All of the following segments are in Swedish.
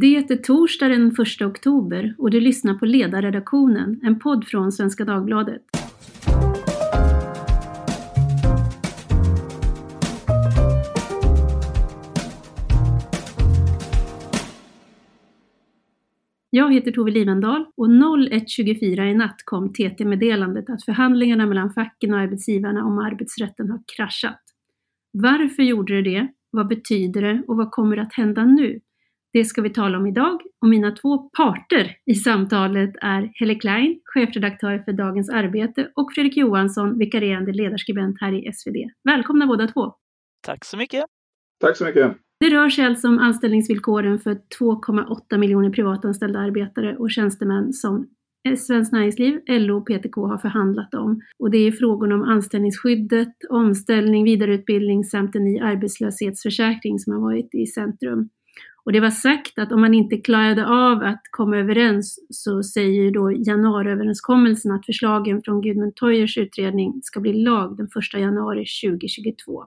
Det är torsdag den 1 oktober och du lyssnar på Ledarredaktionen, en podd från Svenska Dagbladet. Jag heter Tove Livendal och 01.24 i natt kom TT-meddelandet att förhandlingarna mellan facken och arbetsgivarna om arbetsrätten har kraschat. Varför gjorde det det? Vad betyder det och vad kommer att hända nu? Det ska vi tala om idag och mina två parter i samtalet är Helle Klein, chefredaktör för Dagens Arbete och Fredrik Johansson, vikarierande ledarskribent här i SvD. Välkomna båda två! Tack så mycket! Tack så mycket! Det rör sig alltså om anställningsvillkoren för 2,8 miljoner privatanställda arbetare och tjänstemän som Svenskt Näringsliv, LO och PTK har förhandlat om. Och det är frågorna om anställningsskyddet, omställning, vidareutbildning samt en ny arbetslöshetsförsäkring som har varit i centrum. Och det var sagt att om man inte klarade av att komma överens så säger ju då januariöverenskommelsen att förslagen från Gudmund Toyers utredning ska bli lag den 1 januari 2022.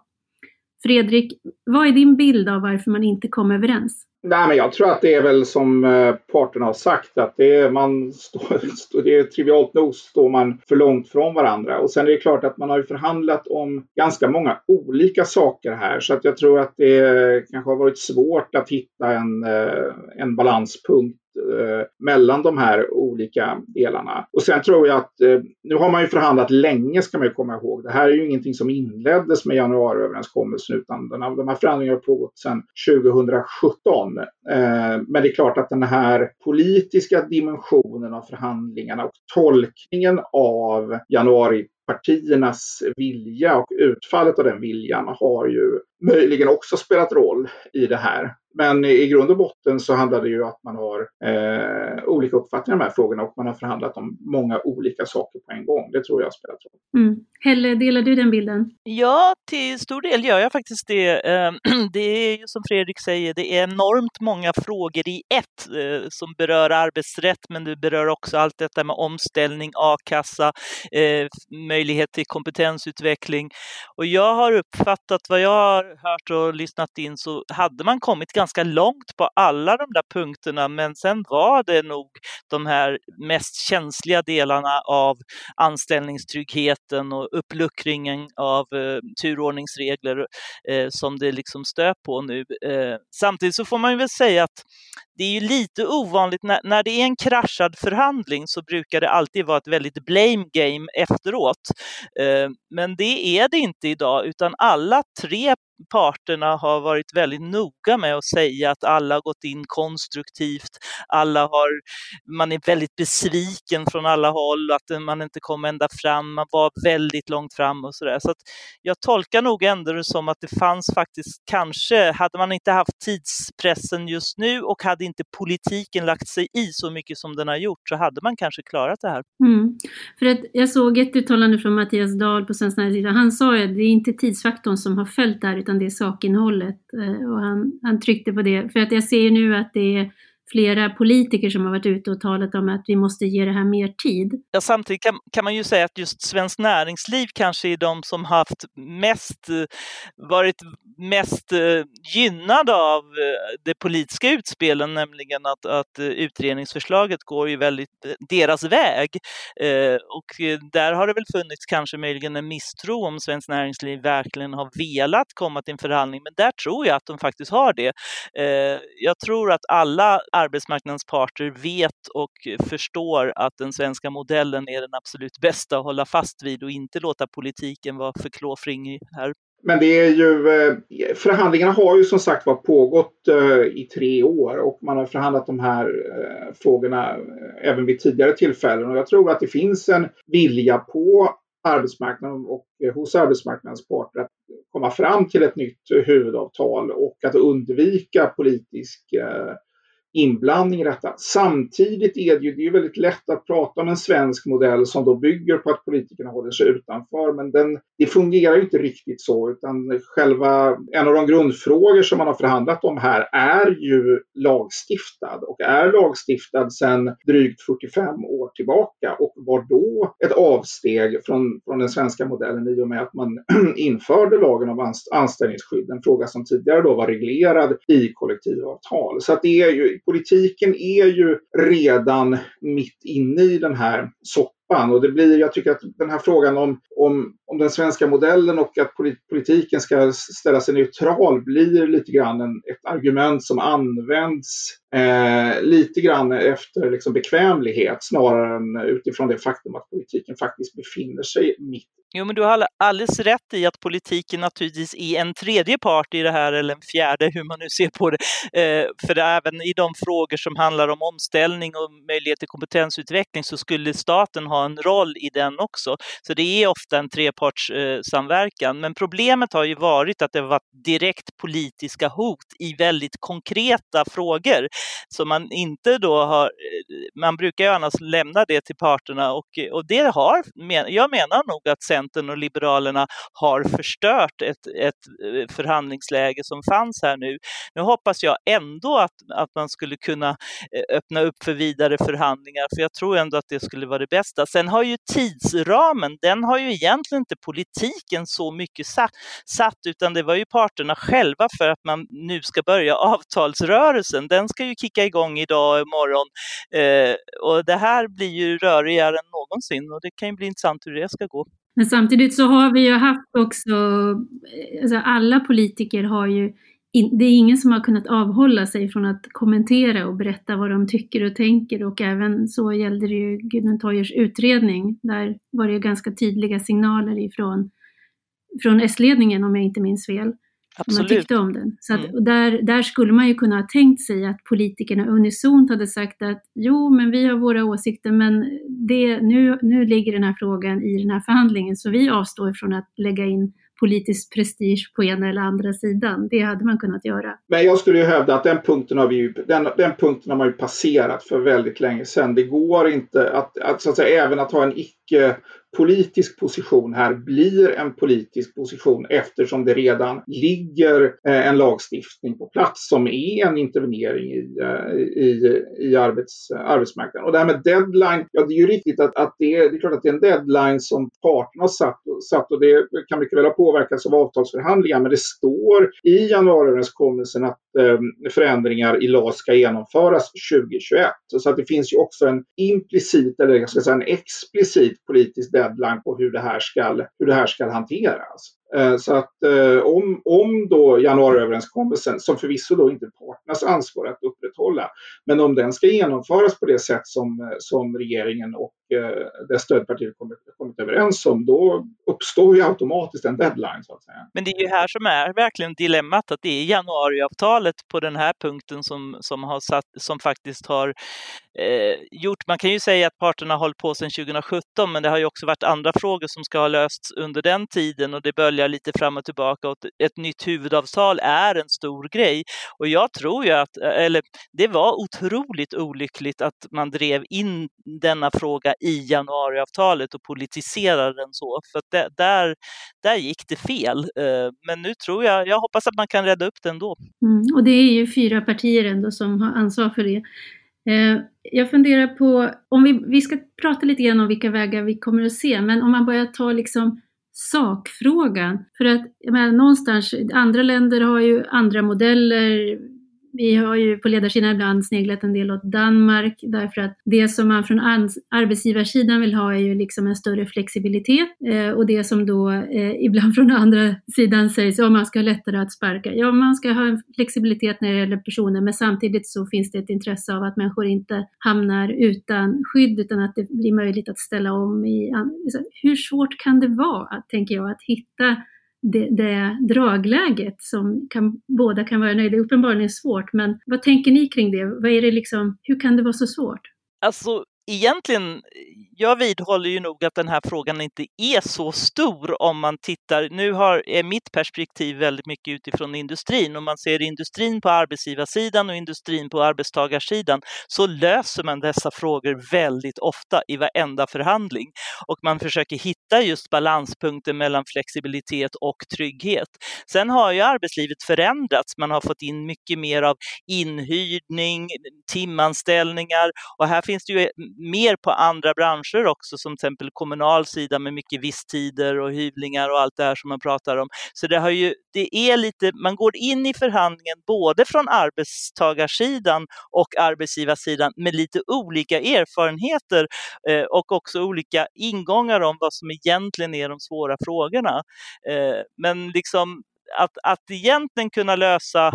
Fredrik, vad är din bild av varför man inte kom överens? Nej, men jag tror att det är väl som eh, parterna har sagt att det är, man står, det är trivialt nog står man för långt från varandra. Och sen är det klart att man har ju förhandlat om ganska många olika saker här så att jag tror att det kanske har varit svårt att hitta en, eh, en balanspunkt eh, mellan de här olika delarna. Och sen tror jag att eh, nu har man ju förhandlat länge ska man ju komma ihåg. Det här är ju ingenting som inleddes med januariöverenskommelsen utan den här, de här förhandlingarna har pågått sedan 2017. Eh, men det är klart att den här politiska dimensionen av förhandlingarna och tolkningen av januari partiernas vilja och utfallet av den viljan har ju möjligen också spelat roll i det här. Men i grund och botten så handlar det ju om att man har eh, olika uppfattningar om de här frågorna och man har förhandlat om många olika saker på en gång. Det tror jag har spelat roll. Mm. Helle, delar du den bilden? Ja, till stor del gör jag faktiskt det. Ehm, det är ju som Fredrik säger, det är enormt många frågor i ett eh, som berör arbetsrätt, men det berör också allt detta med omställning, a-kassa, eh, möjlighet till kompetensutveckling. Och jag har uppfattat vad jag har hört och lyssnat in så hade man kommit ganska långt på alla de där punkterna, men sen var det nog de här mest känsliga delarna av anställningstryggheten och uppluckringen av eh, turordningsregler eh, som det liksom stöp på nu. Eh, samtidigt så får man ju väl säga att det är ju lite ovanligt, när, när det är en kraschad förhandling så brukar det alltid vara ett väldigt blame game efteråt. Eh, men det är det inte idag, utan alla tre parterna har varit väldigt noga med att säga att alla har gått in konstruktivt, alla har, man är väldigt besviken från alla håll, att man inte kom ända fram, man var väldigt långt fram och sådär. Så att jag tolkar nog ändå det som att det fanns faktiskt, kanske, hade man inte haft tidspressen just nu och hade inte politiken lagt sig i så mycket som den har gjort så hade man kanske klarat det här. Mm. För att jag såg ett uttalande från Mattias Dahl på Svenskt Näringsliv, han sa ju att det är inte tidsfaktorn som har följt det här utan det är sakinnehållet. Eh, och han, han tryckte på det. För att jag ser nu att det är flera politiker som har varit ute och talat om att vi måste ge det här mer tid. Ja, samtidigt kan, kan man ju säga att just Svenskt Näringsliv kanske är de som haft mest, eh, varit mest eh, gynnad av eh, det de politiska utspelen, nämligen att, att eh, utredningsförslaget går ju väldigt deras väg. Och där har det väl funnits kanske möjligen en misstro om Svenskt Näringsliv verkligen har velat komma till en förhandling, men där tror jag att de faktiskt har det. Jag tror att alla arbetsmarknadens parter vet och förstår att den svenska modellen är den absolut bästa att hålla fast vid och inte låta politiken vara för klåfingrig här. Men det är ju, eh, förhandlingarna har ju som sagt var pågått eh, i tre år och man har förhandlat de här eh, frågorna även vid tidigare tillfällen. Och jag tror att det finns en vilja på arbetsmarknaden och hos arbetsmarknadens parter att komma fram till ett nytt huvudavtal och att undvika politisk inblandning i detta. Samtidigt är det ju det är väldigt lätt att prata om en svensk modell som då bygger på att politikerna håller sig utanför. Men den, det fungerar ju inte riktigt så utan själva en av de grundfrågor som man har förhandlat om här är ju lagstiftad och är lagstiftad sedan drygt 45 år tillbaka och var då ett avsteg från, från den svenska modellen i och med att man införde lagen om anställningsskydd. En fråga som tidigare då var reglerad i kollektivavtal. Så att det är ju politiken är ju redan mitt inne i den här soppan. Och det blir, jag tycker att den här frågan om, om, om den svenska modellen och att politiken ska ställa sig neutral blir lite grann en, ett argument som används eh, lite grann efter liksom bekvämlighet snarare än utifrån det faktum att politiken faktiskt befinner sig mitt Jo, men du har alldeles rätt i att politiken naturligtvis är en tredje part i det här, eller en fjärde, hur man nu ser på det. Eh, för även i de frågor som handlar om omställning och möjlighet till kompetensutveckling så skulle staten ha en roll i den också. Så det är ofta en trepartssamverkan. Eh, men problemet har ju varit att det har varit direkt politiska hot i väldigt konkreta frågor. som man inte då har, eh, man brukar ju annars lämna det till parterna och, och det har, jag menar nog att sen Centern och Liberalerna har förstört ett, ett eh, förhandlingsläge som fanns här nu. Nu hoppas jag ändå att, att man skulle kunna eh, öppna upp för vidare förhandlingar, för jag tror ändå att det skulle vara det bästa. Sen har ju tidsramen, den har ju egentligen inte politiken så mycket satt, satt utan det var ju parterna själva för att man nu ska börja avtalsrörelsen. Den ska ju kicka igång idag och imorgon eh, och det här blir ju rörigare än någonsin och det kan ju bli intressant hur det ska gå. Men samtidigt så har vi ju haft också, alltså alla politiker har ju, det är ingen som har kunnat avhålla sig från att kommentera och berätta vad de tycker och tänker och även så gällde det ju Gudrun Toyers utredning. Där var det ju ganska tydliga signaler ifrån från S-ledningen om jag inte minns fel. Absolut. man tyckte om den. Så att, mm. där, där skulle man ju kunna ha tänkt sig att politikerna unisont hade sagt att jo, men vi har våra åsikter, men det, nu, nu ligger den här frågan i den här förhandlingen, så vi avstår från att lägga in politisk prestige på ena eller andra sidan. Det hade man kunnat göra. Men jag skulle ju hävda att den punkten har, vi ju, den, den punkten har man ju passerat för väldigt länge sedan. Det går inte att, att, så att säga, även att ha en icke Eh, politisk position här blir en politisk position eftersom det redan ligger eh, en lagstiftning på plats som är en intervenering i, eh, i, i arbets, arbetsmarknaden. Och det här med deadline, ja det är ju riktigt att, att det, är, det är klart att det är en deadline som parterna har satt, satt och det kan mycket väl ha påverkats av avtalsförhandlingar men det står i januariöverenskommelsen att eh, förändringar i LAS ska genomföras 2021. Så att det finns ju också en implicit eller jag ska säga en explicit politisk deadline på hur det här ska, hur det här ska hanteras. Eh, så att eh, om, om då januariöverenskommelsen, som förvisso då inte är parternas ansvar att upprätthålla, men om den ska genomföras på det sätt som, eh, som regeringen och Eh, det stödpartiet stödpartier kommit, kommit överens om, då uppstår ju automatiskt en deadline så att säga. Men det är ju här som är verkligen dilemmat, att det är januariavtalet på den här punkten som, som, har satt, som faktiskt har eh, gjort, man kan ju säga att parterna har hållit på sedan 2017, men det har ju också varit andra frågor som ska ha lösts under den tiden och det böljar lite fram och tillbaka och ett nytt huvudavtal är en stor grej. Och jag tror ju att, eh, eller det var otroligt olyckligt att man drev in denna fråga i januariavtalet och politiserade den så, för att det, där, där gick det fel. Eh, men nu tror jag, jag hoppas att man kan rädda upp det ändå. Mm, och det är ju fyra partier ändå som har ansvar för det. Eh, jag funderar på, om vi, vi ska prata lite grann om vilka vägar vi kommer att se, men om man börjar ta liksom sakfrågan. För att jag menar, någonstans, andra länder har ju andra modeller, vi har ju på ledarsidan ibland sneglat en del åt Danmark därför att det som man från arbetsgivarsidan vill ha är ju liksom en större flexibilitet eh, och det som då eh, ibland från andra sidan sägs ja man ska ha lättare att sparka. Ja, man ska ha en flexibilitet när det gäller personer men samtidigt så finns det ett intresse av att människor inte hamnar utan skydd utan att det blir möjligt att ställa om. I, alltså, hur svårt kan det vara, tänker jag, att hitta det, det dragläget som kan, båda kan vara nöjda. Uppenbarligen är svårt, men vad tänker ni kring det? Vad är det liksom, hur kan det vara så svårt? Alltså, egentligen, jag vidhåller ju nog att den här frågan inte är så stor om man tittar, nu har, är mitt perspektiv väldigt mycket utifrån industrin, om man ser industrin på arbetsgivarsidan och industrin på arbetstagarsidan så löser man dessa frågor väldigt ofta i varenda förhandling och man försöker hitta just balanspunkten mellan flexibilitet och trygghet. Sen har ju arbetslivet förändrats, man har fått in mycket mer av inhyrning, timanställningar och här finns det ju mer på andra branscher branscher också, som till exempel kommunal sida med mycket visstider och hyvlingar och allt det här som man pratar om. Så det har ju, det är lite, man går in i förhandlingen både från arbetstagarsidan och arbetsgivarsidan med lite olika erfarenheter eh, och också olika ingångar om vad som egentligen är de svåra frågorna. Eh, men liksom att, att egentligen kunna lösa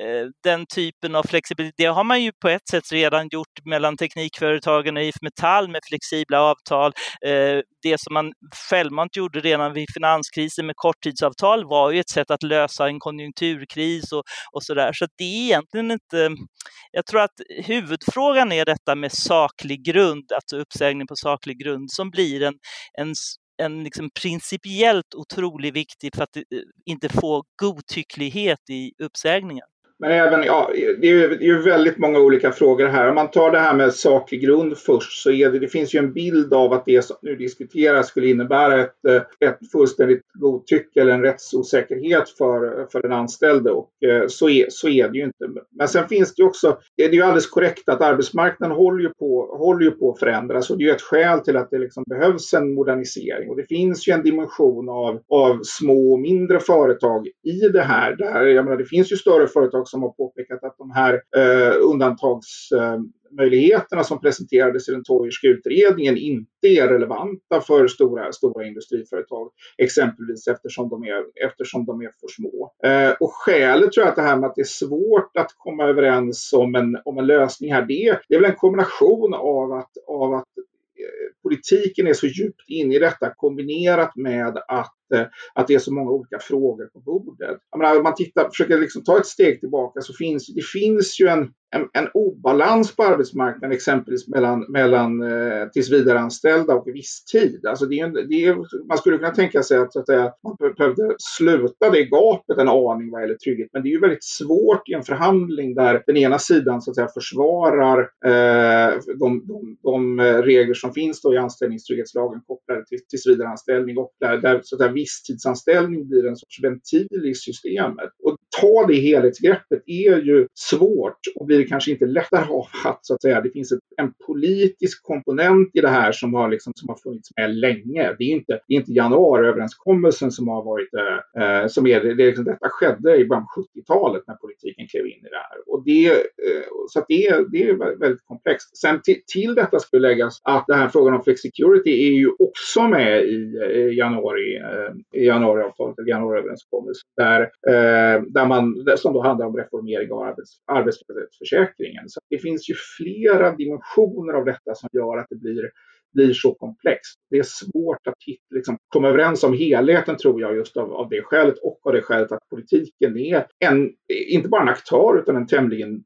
eh, den typen av flexibilitet, det har man ju på ett sätt redan gjort mellan Teknikföretagen och IF Metall med flexibla avtal. Eh, det som man självmant gjorde redan vid finanskrisen med korttidsavtal var ju ett sätt att lösa en konjunkturkris och, och sådär. Så det är egentligen inte, jag tror att huvudfrågan är detta med saklig grund, alltså uppsägning på saklig grund, som blir en, en en liksom principiellt otroligt viktig för att eh, inte få godtycklighet i uppsägningar. Men även, ja, det är, ju, det är väldigt många olika frågor här. Om man tar det här med saklig grund först så är det, det finns ju en bild av att det som nu diskuteras skulle innebära ett, eh, ett fullständigt godtycke eller en rättsosäkerhet för, för den anställde och eh, så är, så är det ju inte. Men sen finns det ju också, det är ju alldeles korrekt att arbetsmarknaden håller ju på, håller ju på att förändras och det är ju ett skäl till att det liksom behövs en modernisering och det finns ju en dimension av, av små och mindre företag i det här. Där, jag menar, det finns ju större företag som har påpekat att de här eh, undantagsmöjligheterna som presenterades i den Toyerska utredningen inte är relevanta för stora, stora industriföretag. Exempelvis eftersom de är, eftersom de är för små. Eh, och skälet tror jag att det här med att det är svårt att komma överens om en, om en lösning här, det, det är väl en kombination av att, av att eh, politiken är så djupt inne i detta kombinerat med att eh, att det är så många olika frågor på bordet. Jag menar, om man tittar, försöker liksom ta ett steg tillbaka så finns det finns ju en, en, en obalans på arbetsmarknaden exempelvis mellan, mellan eh, tillsvidareanställda och visstid. Alltså det är, det är, man skulle kunna tänka sig att, att man behövde sluta det gapet en aning vad gäller trygghet. Men det är ju väldigt svårt i en förhandling där den ena sidan så att säga, försvarar eh, de, de, de, eh, regler som finns då i anställningstrygghetslagen kopplade till tillsvidareanställning och där, där så där visstidsanställning blir en sorts ventil i systemet. Och ta det helhetsgreppet är ju svårt och blir kanske inte lättare av att, så att säga, det finns ett, en politisk komponent i det här som har, liksom, som har funnits med länge. Det är inte, det är inte januariöverenskommelsen som har varit, eh, eh som är, det, är liksom, detta skedde i början av 70-talet när politiken klev in i det här. Och det, eh, så att det, det är väldigt komplext. Sen till, till detta skulle läggas att den här frågan om flexicurity är ju också med i i januari eh, januariavtalet, eller januariöverenskommelsen, där, eh, där man, som då handlar om reformering av arbets, arbetslöshetsförsäkringen. Så det finns ju flera dimensioner av detta som gör att det blir blir så komplext. Det är svårt att hitta, liksom, komma överens om helheten tror jag just av, av det skälet och av det skälet att politiken är en, inte bara en aktör utan en tämligen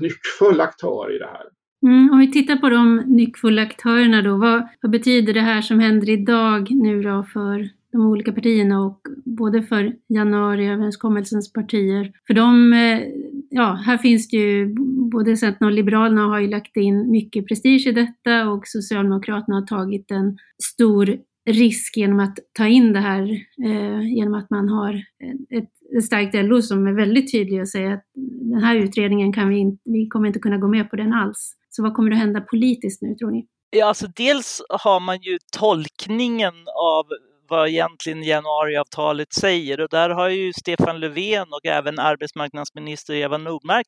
nyckfull aktör i det här. Mm, om vi tittar på de nyckfulla aktörerna då, vad, vad betyder det här som händer idag nu då för de olika partierna och både för januariöverenskommelsens partier. För de, eh, ja, här finns det ju, både Centern och Liberalerna har ju lagt in mycket prestige i detta och Socialdemokraterna har tagit en stor risk genom att ta in det här, eh, genom att man har ett, ett starkt LO som är väldigt tydlig och säger att den här utredningen kan vi inte, vi kommer inte kunna gå med på den alls. Så vad kommer att hända politiskt nu tror ni? Ja, alltså dels har man ju tolkningen av vad egentligen januariavtalet säger. Och där har ju Stefan Löfven och även arbetsmarknadsminister Eva Nordmark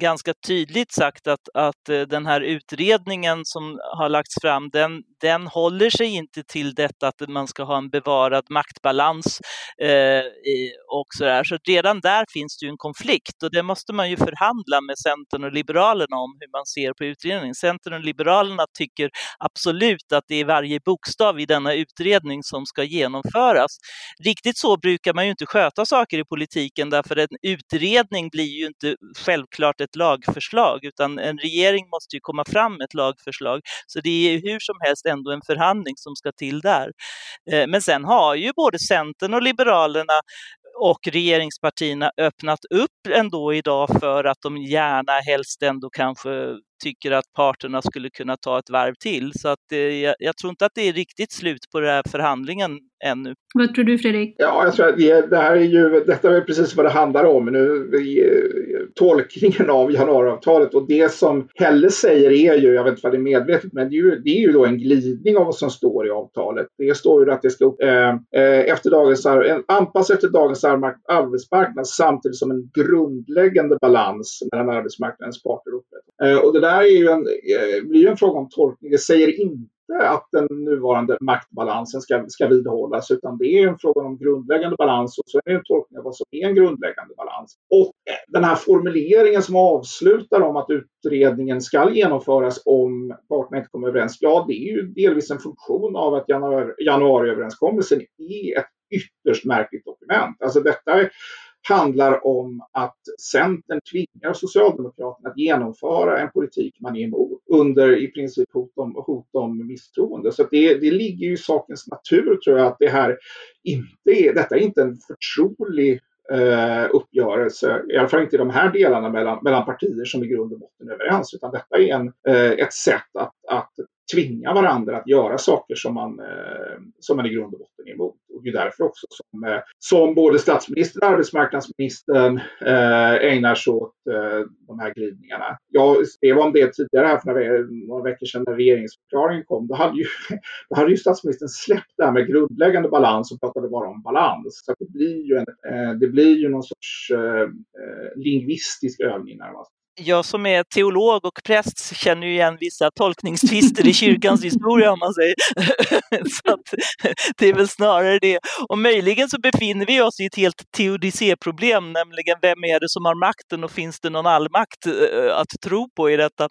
ganska tydligt sagt att, att eh, den här utredningen som har lagts fram, den, den håller sig inte till detta att man ska ha en bevarad maktbalans eh, och sådär. Så redan där finns det ju en konflikt och det måste man ju förhandla med Centern och Liberalerna om hur man ser på utredningen. Centern och Liberalerna tycker absolut att det är varje bokstav i denna utredning som ska genomföras. Riktigt så brukar man ju inte sköta saker i politiken därför en utredning blir ju inte självklart ett lagförslag utan en regering måste ju komma fram med ett lagförslag. Så det är hur som helst ändå en förhandling som ska till där. Eh, men sen har ju både Centern och Liberalerna och regeringspartierna öppnat upp ändå idag för att de gärna helst ändå kanske tycker att parterna skulle kunna ta ett varv till. Så att jag, jag tror inte att det är riktigt slut på den här förhandlingen ännu. Vad tror du Fredrik? Ja, jag tror att det, det här är ju, detta är precis vad det handlar om. Nu, tolkningen av januariavtalet och det som Helle säger är ju, jag vet inte vad det är medvetet, men det är, ju, det är ju då en glidning av vad som står i avtalet. Det står ju att det ska eh, eh efter dagens, anpassa efter dagens arbetsmarknad samtidigt som en grundläggande balans mellan arbetsmarknadens parter upprätthålls. Eh, och det där är ju en, eh, blir ju en fråga om tolkning. Det säger inte att den nuvarande maktbalansen ska, ska vidhållas utan det är en fråga om grundläggande balans och så är det en tolkning av vad som är en grundläggande balans. Och eh, den här formuleringen som avslutar om att utredningen ska genomföras om parterna inte kommer överens, ja det är ju delvis en funktion av att januari, januariöverenskommelsen är ett ytterst märkligt dokument. Alltså detta handlar om att Centern tvingar Socialdemokraterna att genomföra en politik man är emot under i princip hot om, hot om misstroende. Så det, det ligger ju i sakens natur tror jag att det här inte är, detta är inte en förtrolig eh, uppgörelse, i alla fall inte i de här delarna mellan, mellan partier som i grund och botten är överens, utan detta är en, eh, ett sätt att, att tvinga varandra att göra saker som man, eh, som man i grund och botten är emot. Och det är därför också som, eh, som både statsministern och arbetsmarknadsministern eh, ägnar sig åt eh, de här glidningarna. Jag skrev om det tidigare här för några, några veckor sedan när regeringsförklaringen kom. Då hade, ju, då hade ju statsministern släppt det här med grundläggande balans och pratade bara om balans. Så det blir ju, en, eh, det blir ju någon sorts eh, eh lingvistisk övning närmast jag som är teolog och präst känner ju igen vissa tolkningstvister i kyrkans historia om man säger. så att, det är väl snarare det. Och möjligen så befinner vi oss i ett helt teodicéproblem, nämligen vem är det som har makten och finns det någon allmakt eh, att tro på i detta?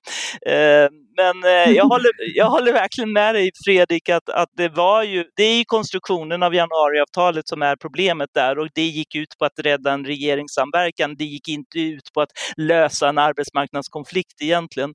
Men eh, jag, håller, jag håller verkligen med dig Fredrik att, att det var ju, det är ju konstruktionen av januariavtalet som är problemet där och det gick ut på att rädda en regeringssamverkan. Det gick inte ut på att lösa en arbetsmarknadskonflikt egentligen.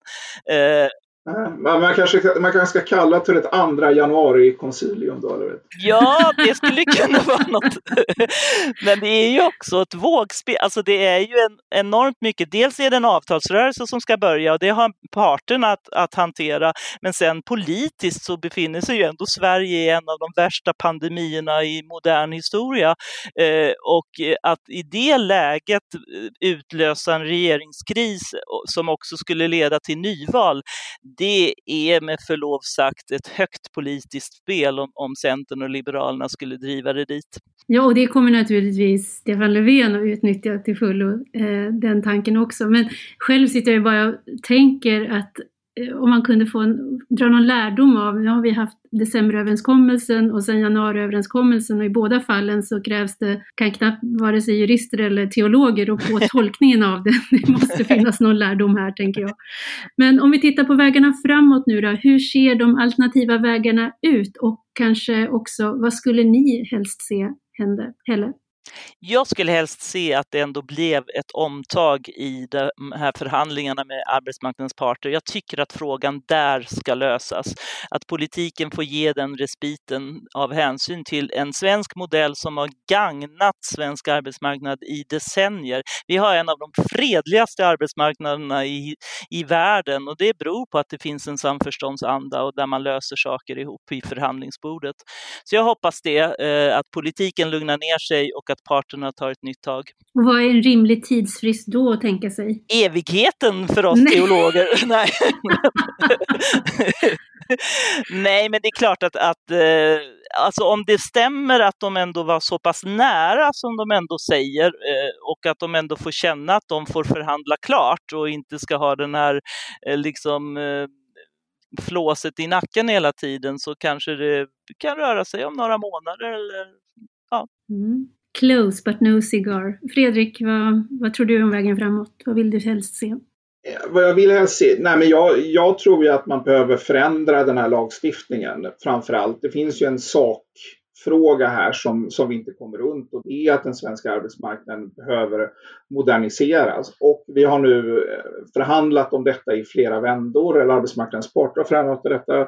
Eh, man, man, kanske, man kanske ska kalla till ett andra januari-konsilium då? Eller? Ja, det skulle kunna vara något. Men det är ju också ett vågspel. Alltså det är ju en, enormt mycket. Dels är det en avtalsrörelse som ska börja och det har parterna att, att hantera. Men sen politiskt så befinner sig ju ändå Sverige i en av de värsta pandemierna i modern historia. Eh, och att i det läget eh, utlösa en regeringskris eh, som också skulle leda till nyval, det är med förlov sagt ett högt politiskt spel om, om Centern och Liberalerna skulle driva det dit. Ja, och det kommer naturligtvis Stefan Löfven att utnyttja till fullo, eh, den tanken också. Men själv sitter jag bara och tänker att om man kunde få en, dra någon lärdom av, nu har vi haft decemberöverenskommelsen och sen januariöverenskommelsen och i båda fallen så krävs det, kan knappt vare sig jurister eller teologer och på tolkningen av det. Det måste finnas någon lärdom här tänker jag. Men om vi tittar på vägarna framåt nu då, hur ser de alternativa vägarna ut och kanske också vad skulle ni helst se hända? Helle? Jag skulle helst se att det ändå blev ett omtag i de här förhandlingarna med arbetsmarknadens parter. Jag tycker att frågan där ska lösas. Att politiken får ge den respiten av hänsyn till en svensk modell som har gagnat svensk arbetsmarknad i decennier. Vi har en av de fredligaste arbetsmarknaderna i, i världen och det beror på att det finns en samförståndsanda och där man löser saker ihop i förhandlingsbordet. Så jag hoppas det, eh, att politiken lugnar ner sig och att att parterna tar ett nytt tag. Och vad är en rimlig tidsfrist då att tänka sig? Evigheten för oss Nej. teologer. Nej. Nej, men det är klart att, att eh, alltså om det stämmer att de ändå var så pass nära som de ändå säger eh, och att de ändå får känna att de får förhandla klart och inte ska ha den här eh, liksom flåset i nacken hela tiden så kanske det kan röra sig om några månader eller ja. Mm. Close but no cigar. Fredrik, vad, vad tror du om vägen framåt? Vad vill du helst se? Vad jag vill helst se? Nej, men jag, jag tror ju att man behöver förändra den här lagstiftningen framför allt. Det finns ju en sakfråga här som, som vi inte kommer runt och det är att den svenska arbetsmarknaden behöver moderniseras. Och vi har nu eh, förhandlat om detta i flera vändor, eller arbetsmarknadens parter har förhandlat om detta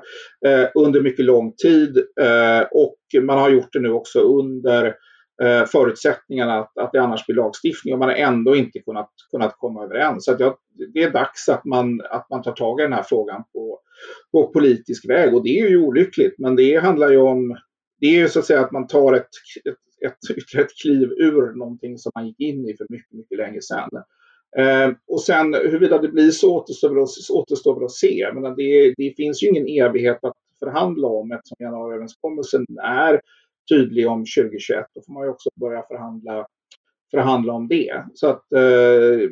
eh, under mycket lång tid eh, och man har gjort det nu också under eh, förutsättningarna att, att det annars blir lagstiftning och man har ändå inte kunnat, kunnat komma överens. Så jag, det är dags att man, att man tar tag i den här frågan på, på politisk väg och det är ju olyckligt men det handlar ju om det är ju så att säga att man tar ett, ett, ett, ett kliv ur någonting som man gick in i för mycket, mycket länge sedan. Eh, och sen huruvida det blir så återstår väl, återstår väl att se. Men det, det finns ju ingen evighet att förhandla om eftersom januariöverenskommelsen är tydlig om 2021. Då får man ju också börja förhandla, förhandla om det. Så att eh,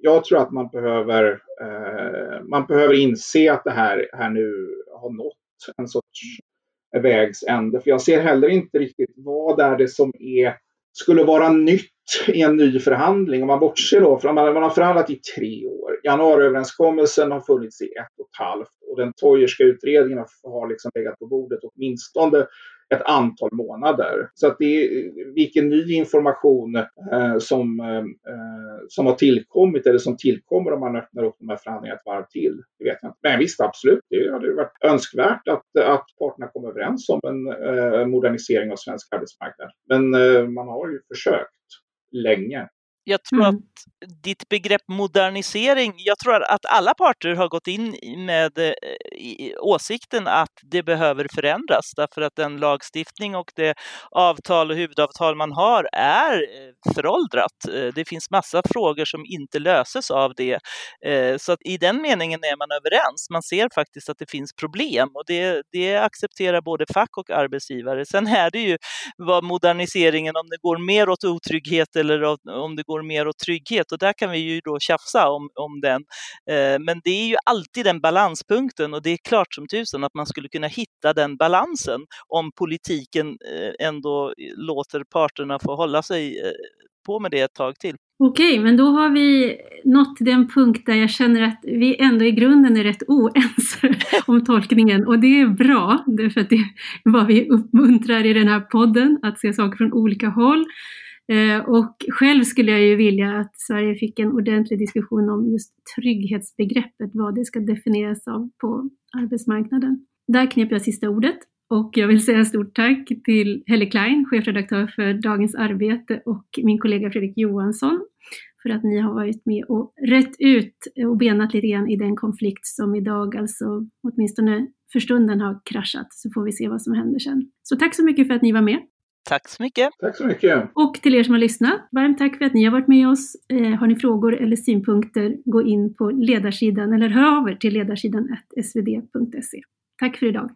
jag tror att man behöver, eh, man behöver inse att det här, här nu har nått en sorts vägs ände. För jag ser heller inte riktigt vad är det som är, skulle vara nytt i en ny förhandling. Om man bortser då från man, man har förhandlat i tre år. Januariöverenskommelsen har funnits i ett och ett halvt och den Toijerska utredningen har liksom legat på bordet åtminstone ett antal månader. Så att det är vilken ny information eh, som, eh, eh, som har tillkommit eller som tillkommer om man öppnar upp de här förhandlingarna ett varv till. Det vet jag inte. Men visst, absolut, det hade varit önskvärt att, att parterna kom överens om en eh, modernisering av svensk arbetsmarknad. Men eh, man har ju försökt länge. Jag tror mm. att ditt begrepp modernisering, jag tror att alla parter har gått in med eh, åsikten att det behöver förändras därför att den lagstiftning och det avtal och huvudavtal man har är eh, föråldrat. Eh, det finns massa frågor som inte löses av det. Så att i den meningen är man överens. Man ser faktiskt att det finns problem och det, det accepterar både fack och arbetsgivare. Sen är det ju vad moderniseringen, om det går mer åt otrygghet eller om det går mer åt trygghet och där kan vi ju då tjafsa om, om den. Eh, men det är ju alltid den balanspunkten och det är klart som tusen att man skulle kunna hitta den balansen om politiken eh, ändå eh, låter parterna få hålla sig på med det ett tag till. Okej, men då har vi nått den punkt där jag känner att vi ändå i grunden är rätt oense om tolkningen och det är bra, därför att det är vad vi uppmuntrar i den här podden, att se saker från olika håll. Eh, och själv skulle jag ju vilja att Sverige fick en ordentlig diskussion om just trygghetsbegreppet, vad det ska definieras av på arbetsmarknaden. Där knep jag sista ordet och jag vill säga stort tack till Helle Klein, chefredaktör för Dagens Arbete och min kollega Fredrik Johansson för att ni har varit med och rätt ut och benat lite grann i den konflikt som idag alltså åtminstone för stunden har kraschat så får vi se vad som händer sen. Så tack så mycket för att ni var med. Tack så mycket. Tack så mycket. Och till er som har lyssnat, varmt tack för att ni har varit med oss. Eh, har ni frågor eller synpunkter, gå in på ledarsidan eller hör av er till ledarsidan svd.se. Tack för idag.